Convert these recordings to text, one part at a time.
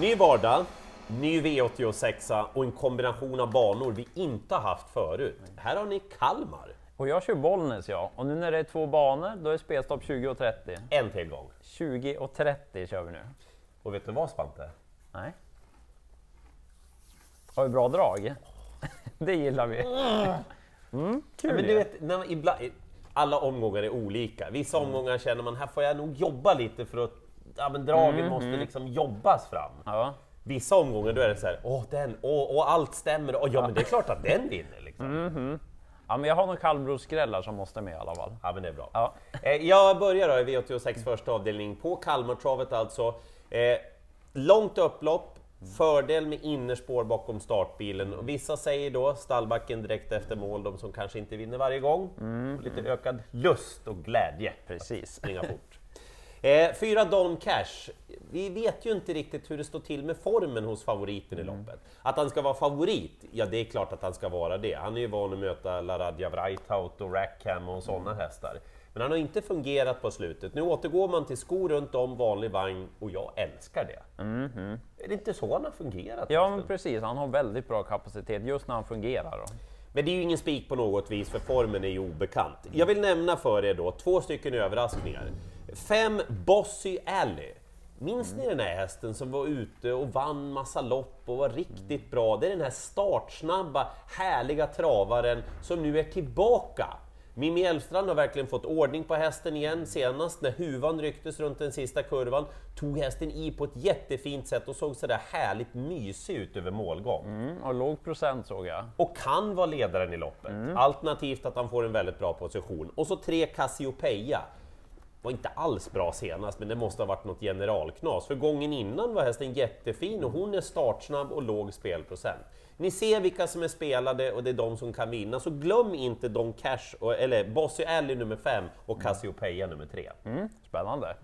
Ny vardag, ny V86 och en kombination av banor vi inte har haft förut. Här har ni Kalmar, Och jag kör Bollnäs ja. Och nu när det är två banor, då är spelstopp 20 och 30. en tillgång. 20 och 30 kör vi nu. Och vet du vad Svante? Nej. Har vi bra drag? Det gillar vi. Mm, kul Men du ju. vet, när man, ibland, alla omgångar är olika. Vissa omgångar känner man, här får jag nog jobba lite för att ja, men dragen måste liksom jobbas fram. Ja. Vissa omgångar då är det så här, åh den, åh, åh allt stämmer, åh, ja men det är klart att den vinner liksom. ja, men jag har nog kallbrossskrällar som måste med i alla fall. Ja men det är bra. Ja. Eh, Jag börjar då i V86 första avdelning på Kalmartravet alltså. Eh, långt upplopp, fördel med innerspår bakom startbilen. Och vissa säger då stallbacken direkt efter mål, de som kanske inte vinner varje gång. Och lite ökad lust och glädje. Precis. Springa fort. Eh, fyra Don Cash. Vi vet ju inte riktigt hur det står till med formen hos favoriten i loppet. Att han ska vara favorit, ja det är klart att han ska vara det. Han är ju van att möta Laradja Vrajtaut och Rackham och sådana hästar. Men han har inte fungerat på slutet. Nu återgår man till skor runt om, vanlig vagn och jag älskar det. Är det inte så han har fungerat? Ja, men precis. Han har väldigt bra kapacitet just när han fungerar. Då. Men det är ju ingen spik på något vis, för formen är ju obekant. Jag vill nämna för er då två stycken överraskningar. Fem Bossy Alley. Minns ni den här hästen som var ute och vann massa lopp och var riktigt bra? Det är den här startsnabba, härliga travaren som nu är tillbaka. Mimmi Elfstrand har verkligen fått ordning på hästen igen. Senast när huvan rycktes runt den sista kurvan tog hästen i på ett jättefint sätt och såg sådär härligt mysig ut över målgång Mm, och låg procent såg jag. och kan vara ledaren i loppet. Alternativt att han får en väldigt bra position. Och så tre Cassiopeia. Var inte alls bra senast, men det måste ha varit något generalknas. För gången innan var hästen jättefin och hon är startsnabb och låg spelprocent. Ni ser vilka som är spelade och det är de som kan vinna, så glöm inte Don Cash, och, eller Bossy Alley nummer 5 och Cassiopeia nummer 3. Mm, spännande.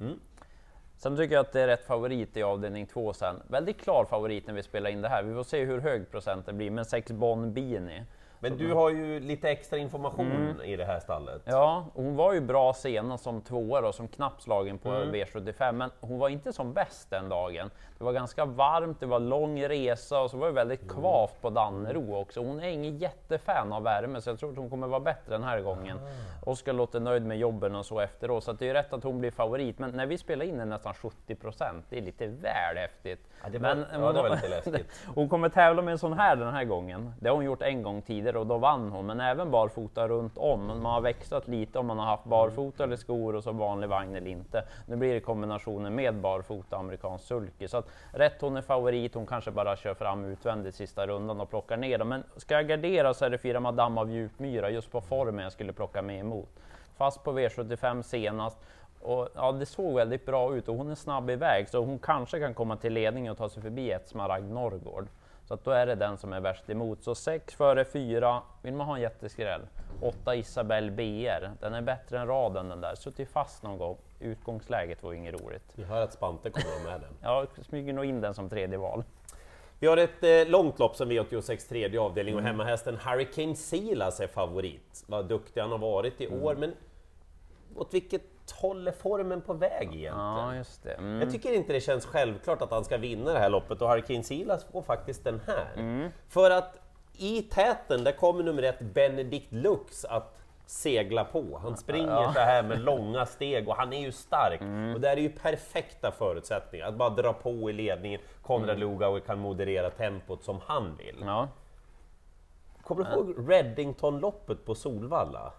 Sen tycker jag att det är rätt favorit i avdelning två sen. Väldigt klar favorit när vi spelar in det här. Vi får se hur hög procent det blir, men 6 Bon Bini. Men du har ju lite extra information i det här stallet. Ja, hon var ju bra senast som tvåa då, som knappt slagen på V75, men hon var inte som bäst den dagen. Det var ganska varmt, det var lång resa och så var det väldigt kvavt på Dannero också. Hon är ingen jättefan av värme, så jag tror att hon kommer vara bättre den här gången. Oskar låter nöjd med jobben och så efteråt, så att det är rätt att hon blir favorit. Men när vi spelar in är nästan 70 procent, det är lite väl häftigt. Ja, det var- men, ja, det var lite läskigt. hon kommer tävla med en sån här den här gången. Det har hon gjort en gång tidigare och då vann hon, men även barfota runt om. Man har växlat lite om man har haft barfota eller skor och så vanlig vagn eller inte. Nu blir det kombinationen med barfota amerikansk sulky. Så att rätt hon är favorit, hon kanske bara kör fram utvändigt sista rundan och plockar ner dem. Men ska jag gardera så är det fyra Madame av Djupmyra just på formen jag skulle plocka med emot. Fast på V75 senast. Och, ja, det såg väldigt bra ut och hon är snabb iväg så hon kanske kan komma till ledning och ta sig förbi ett Smaragd Norrgård. Så att då är det den som är värst emot. Så 6 före 4, vill man ha en jätteskräll. 8 Isabelle BR, den är bättre än raden den där. Suttit fast någon gång. Utgångsläget var inget roligt. Vi hör att Spante kommer med den. Jag smyger nog in den som tredje val. Vi har ett eh, långt lopp som V86 tredje avdelning och hemmahästen Hurricane Silas är favorit. Vad duktig han har varit i år, men åt vilket håll är formen på väg egentligen? Ja, just det. Mm. Jag tycker inte det känns självklart att han ska vinna det här loppet och Hurricane Silas får faktiskt den här. Mm. För att i täten, där kommer nummer ett Benedict Lux att segla på. Han springer så här med långa steg och han är ju stark. Mm. Och där är ju perfekta förutsättningar. Att bara dra på i ledningen. Konrad Lugauer kan moderera tempot som han vill. Mm. Ja, Kommer du ihåg Reddington-loppet på Solvalla?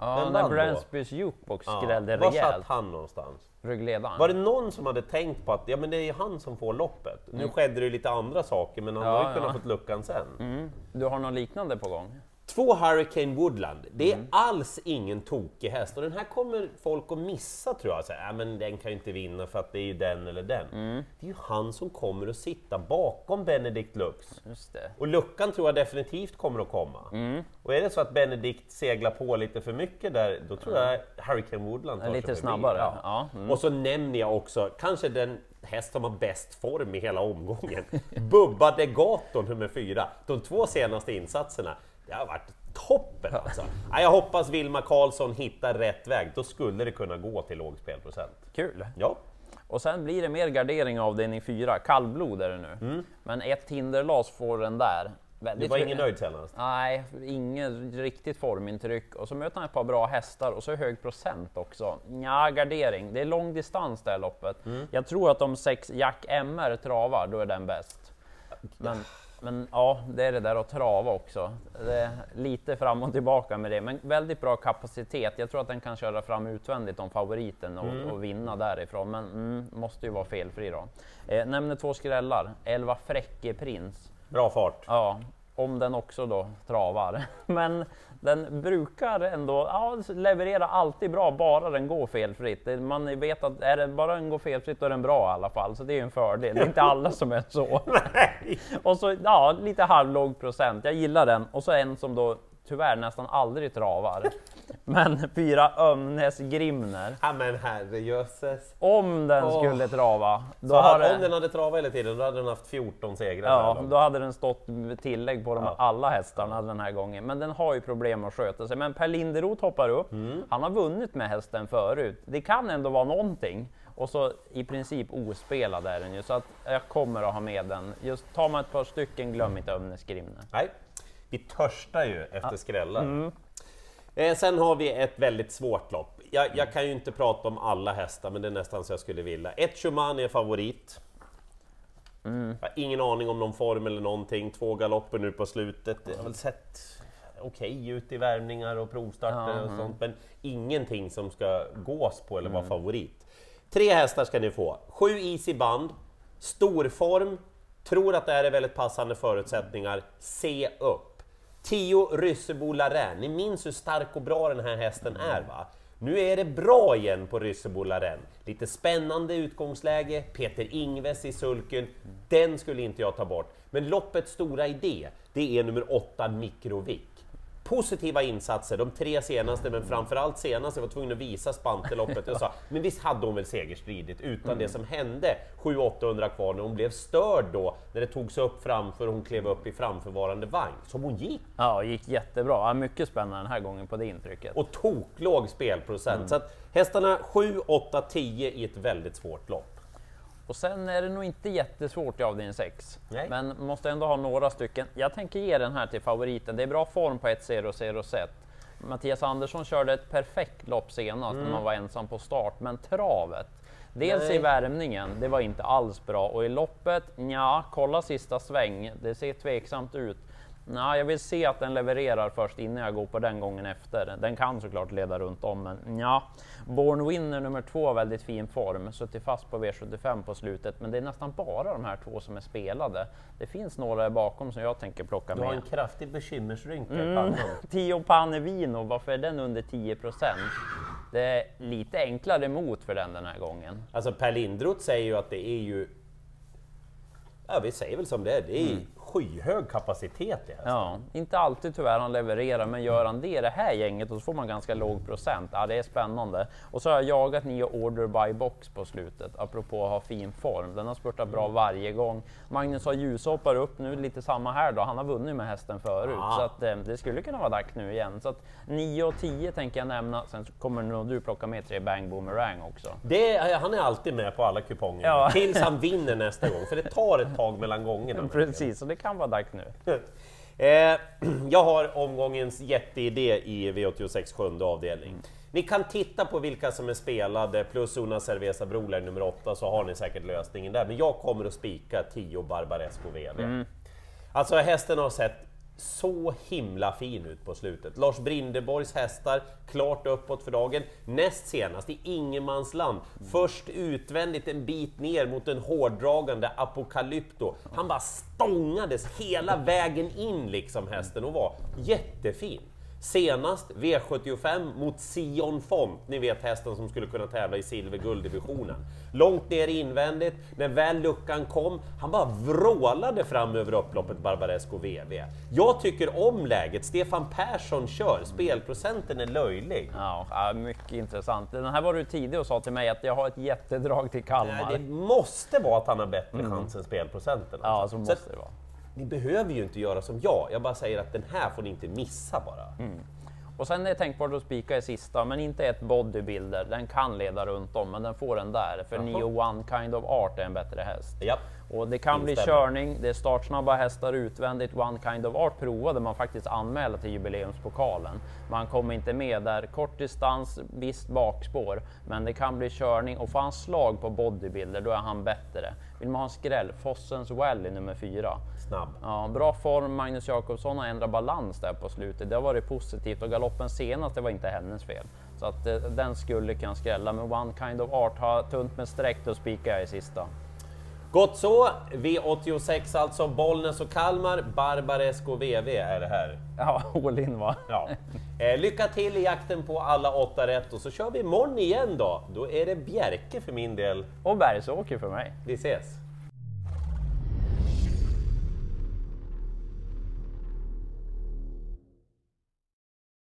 Ja Vem när vann då? Bransbys jukebox skrällde Var satt rejält. han någonstans? Ryggledaren. Var det någon som hade tänkt på att ja, men det är ju han som får loppet? Nu skedde det ju lite andra saker, men han Mm. Ja, har ju kunnat ja. fått luckan sen. Mm. Du har något liknande på gång? Två Hurricane Woodland, det är Mm. alls ingen tokig häst och den här kommer folk att missa tror jag. Så här, ja, men den kan ju inte vinna för att det är ju den eller den. Mm. Det är ju han som kommer att sitta bakom Benedict Lux. Just det. Och luckan tror jag definitivt kommer att komma. Mm. Och är det så att Benedict seglar på lite för mycket där, då tror jag Hurricane Woodland tar sig Lite snabbare, Ja. ja. Mm. Och så nämner jag också, kanske den häst som har bäst form i hela omgången. Bubba Degato nummer fyra. De två senaste insatserna, det har varit toppen alltså. Ja, jag hoppas Vilma Karlsson hittar rätt väg, då skulle det kunna gå till låg spelprocent. Kul! Ja, Och sen blir det mer gardering avdelning 4, kallblod är det nu. Men ett hinderlas får den där. Väldigt var hö- ingen nöjd senast? Nej, ingen riktigt formintryck. Och så möter han ett par bra hästar och så hög procent också. Ja, gardering. Det är lång distans det här loppet. Jag tror att om sex Jack MR travar, då är den bäst. Men, men ja, det är det där att trava också. Lite fram och tillbaka med det, men väldigt bra kapacitet. Jag tror att den kan köra fram utvändigt om favoriten och, och vinna därifrån, men mm, måste ju vara felfri då. Eh, nämner två skrällar. 11 Fräcke Prins. Bra fart. Ja, om den också då travar. Men den brukar ändå ja, leverera alltid bra, bara den går felfritt. Man vet att är det bara den går felfritt då är den bra i alla fall, så det är en fördel. Det är inte alla som är så. Och så ja, lite halvlåg procent. Jag gillar den. Och så en som då tyvärr nästan aldrig travar. Men fyra Ömnes Grimner. Ja men herrejösses. Om den Åh. skulle trava, då hade, det- om den hade travat hela tiden, då hade den haft 14 segrar. Ja, då hade den stått med tillägg på de Ja. alla hästarna den här gången. Men den har ju problem att sköta sig. Men Per Linderoth hoppar upp. Mm. Han har vunnit med hästen förut. Det kan ändå vara någonting. Och så i princip ospelad är den ju, så att jag kommer att ha med den. Just tar man ett par stycken, glöm inte Ömnes Grimner. Nej, vi törstar ju efter skrällar. Mm. Eh, sen har vi ett väldigt svårt lopp. Jag, jag kan ju inte prata om alla hästar, men det är nästan så jag skulle vilja. Ett Schumann är favorit. Mm. Jag har ingen aning om någon form eller någonting. Två galopper nu på slutet. Jag har väl sett okej ut i värmningar och provstarter och sånt, men ingenting som ska gås på eller vara favorit. Tre hästar ska ni få. Sju Easy Band, storform, tror att det här är väldigt passande förutsättningar. Se upp! 10 Ryssebo-Larin. ni minns hur stark och bra den här hästen är va? Nu är det bra igen på Ryssebo-Larin. Lite spännande utgångsläge, Peter Ingves i sulken. Den skulle inte jag ta bort. Men loppets stora idé, det är nummer 8 Mikrovik. Positiva insatser, de tre senaste, men framförallt senast, jag var tvungen att visa Spanteloppet. Jag sa, men visst hade hon väl segerstridigt utan det som hände 700-800 kvar när hon blev störd då, när det togs upp framför och hon klev upp i framförvarande vagn, som hon gick. Ja, gick jättebra. Ja, mycket spännande den här gången på det intrycket. Och toklåg spelprocent. Så att hästarna 7, 8, 10 i ett väldigt svårt lopp. Och sen är det nog inte jättesvårt i avdelning 6. Nej. Men måste ändå ha några stycken. Jag tänker ge den här till favoriten. Det är bra form på 1 0 0 set. Mattias Andersson körde ett perfekt lopp senast när man var ensam på start, men travet. Dels Nej. i värmningen, det var inte alls bra. Och i loppet, ja, kolla sista sväng. Det ser tveksamt ut. Nej, jag vill se att den levererar först innan jag går på den gången efter. Den kan såklart leda runt om, men ja. Born Winner nummer två har väldigt fin form, suttit fast på V75 på slutet, men det är nästan bara de här två som är spelade. Det finns några bakom som jag tänker plocka Du har med. en kraftig bekymmersrynka i Mm. pannan. Tio Panevino, varför är den under 10% Det är lite enklare mot för den den här gången. Alltså Per Lindroth säger ju att det är ju... Ja, vi säger väl som det är. Det är skyhög kapacitet i hästen. Ja, inte alltid tyvärr han levererar, men gör han det i det här gänget och så får man ganska låg procent. Ja, det är spännande. Och så har jag jagat nio Order by Box på slutet, apropå att ha fin form. Den har spurtat bra varje gång. Magnus har ljushoppar upp nu, lite samma här då. Han har vunnit med hästen förut, Ah. så att, eh, det skulle kunna vara dags nu igen. Så att 9 och 10 tänker jag nämna. Sen kommer nog du plocka med tre Bang Boomerang också. Det är, han är alltid med på alla kuponger. Ja. Tills han vinner nästa gång, för det tar ett tag mellan gångerna. Precis, så det kan vara dags nu. Eh, jag har omgångens jätteidé i V86 sjunde avdelning. Ni kan titta på vilka som är spelade plus Una Cerveza Broler nummer 8 så har ni säkert lösningen där. Men jag kommer att spika 10 Barbaresco VD. Alltså hästen har sett så himla fin ut på slutet. Lars Brindeborgs hästar klart uppåt för dagen. Näst senast i ingenmansland. Först utvändigt en bit ner mot en hårdragande Apocalypto. Han bara stångades hela vägen in liksom hästen och var jättefin. Senast V75 mot Sion Font, ni vet hästen som skulle kunna tävla i silvergulddivisionen. Långt ner invändigt, när väl luckan kom, han bara vrålade fram över upploppet Barbaresco VV. Jag tycker om läget, Stefan Persson kör, spelprocenten är löjlig. Ja, ja, mycket intressant. Den här var du tidig och sa till mig att jag har ett jättedrag till Kalmar. Nej, det måste vara att han har bättre chans än spelprocenten. Ja, alltså. så Så måste att det vara. Ni behöver ju inte göra som jag, jag bara säger att den här får ni inte missa bara. Och sen är det tänkbart att spika i sista, men inte ett bodybuilder. Den kan leda runt om, men den får den där. För Neo One Kind of Art är en bättre häst. Ja. Och det kan bli körning, det är startsnabba hästar utvändigt. One Kind of Art provade man faktiskt anmäla till jubileumspokalen. Man kommer inte med där. Kort distans, visst bakspår, men det kan bli körning. Och får han slag på bodybuilder, då är han bättre. Vill man ha en skräll, Fossens Valley nummer fyra. Snabb. Ja, bra form, Magnus Jakobsson har ändrat balans där på slutet. Det har varit positivt och galoppen senast, det var inte hennes fel. Så att eh, den skulle kan skrälla, men One Kind of Art har tunt med streck, då spikar jag i sista. Gott så. V86 alltså, Bollnäs och Kalmar. Barbaresco VV är det här. Ja, all in va? Ja. Eh, lycka till i jakten på alla åtta rätt och så kör vi imorgon igen då. Då är det Bjerke för min del. Och Bergsåker för mig. Vi ses!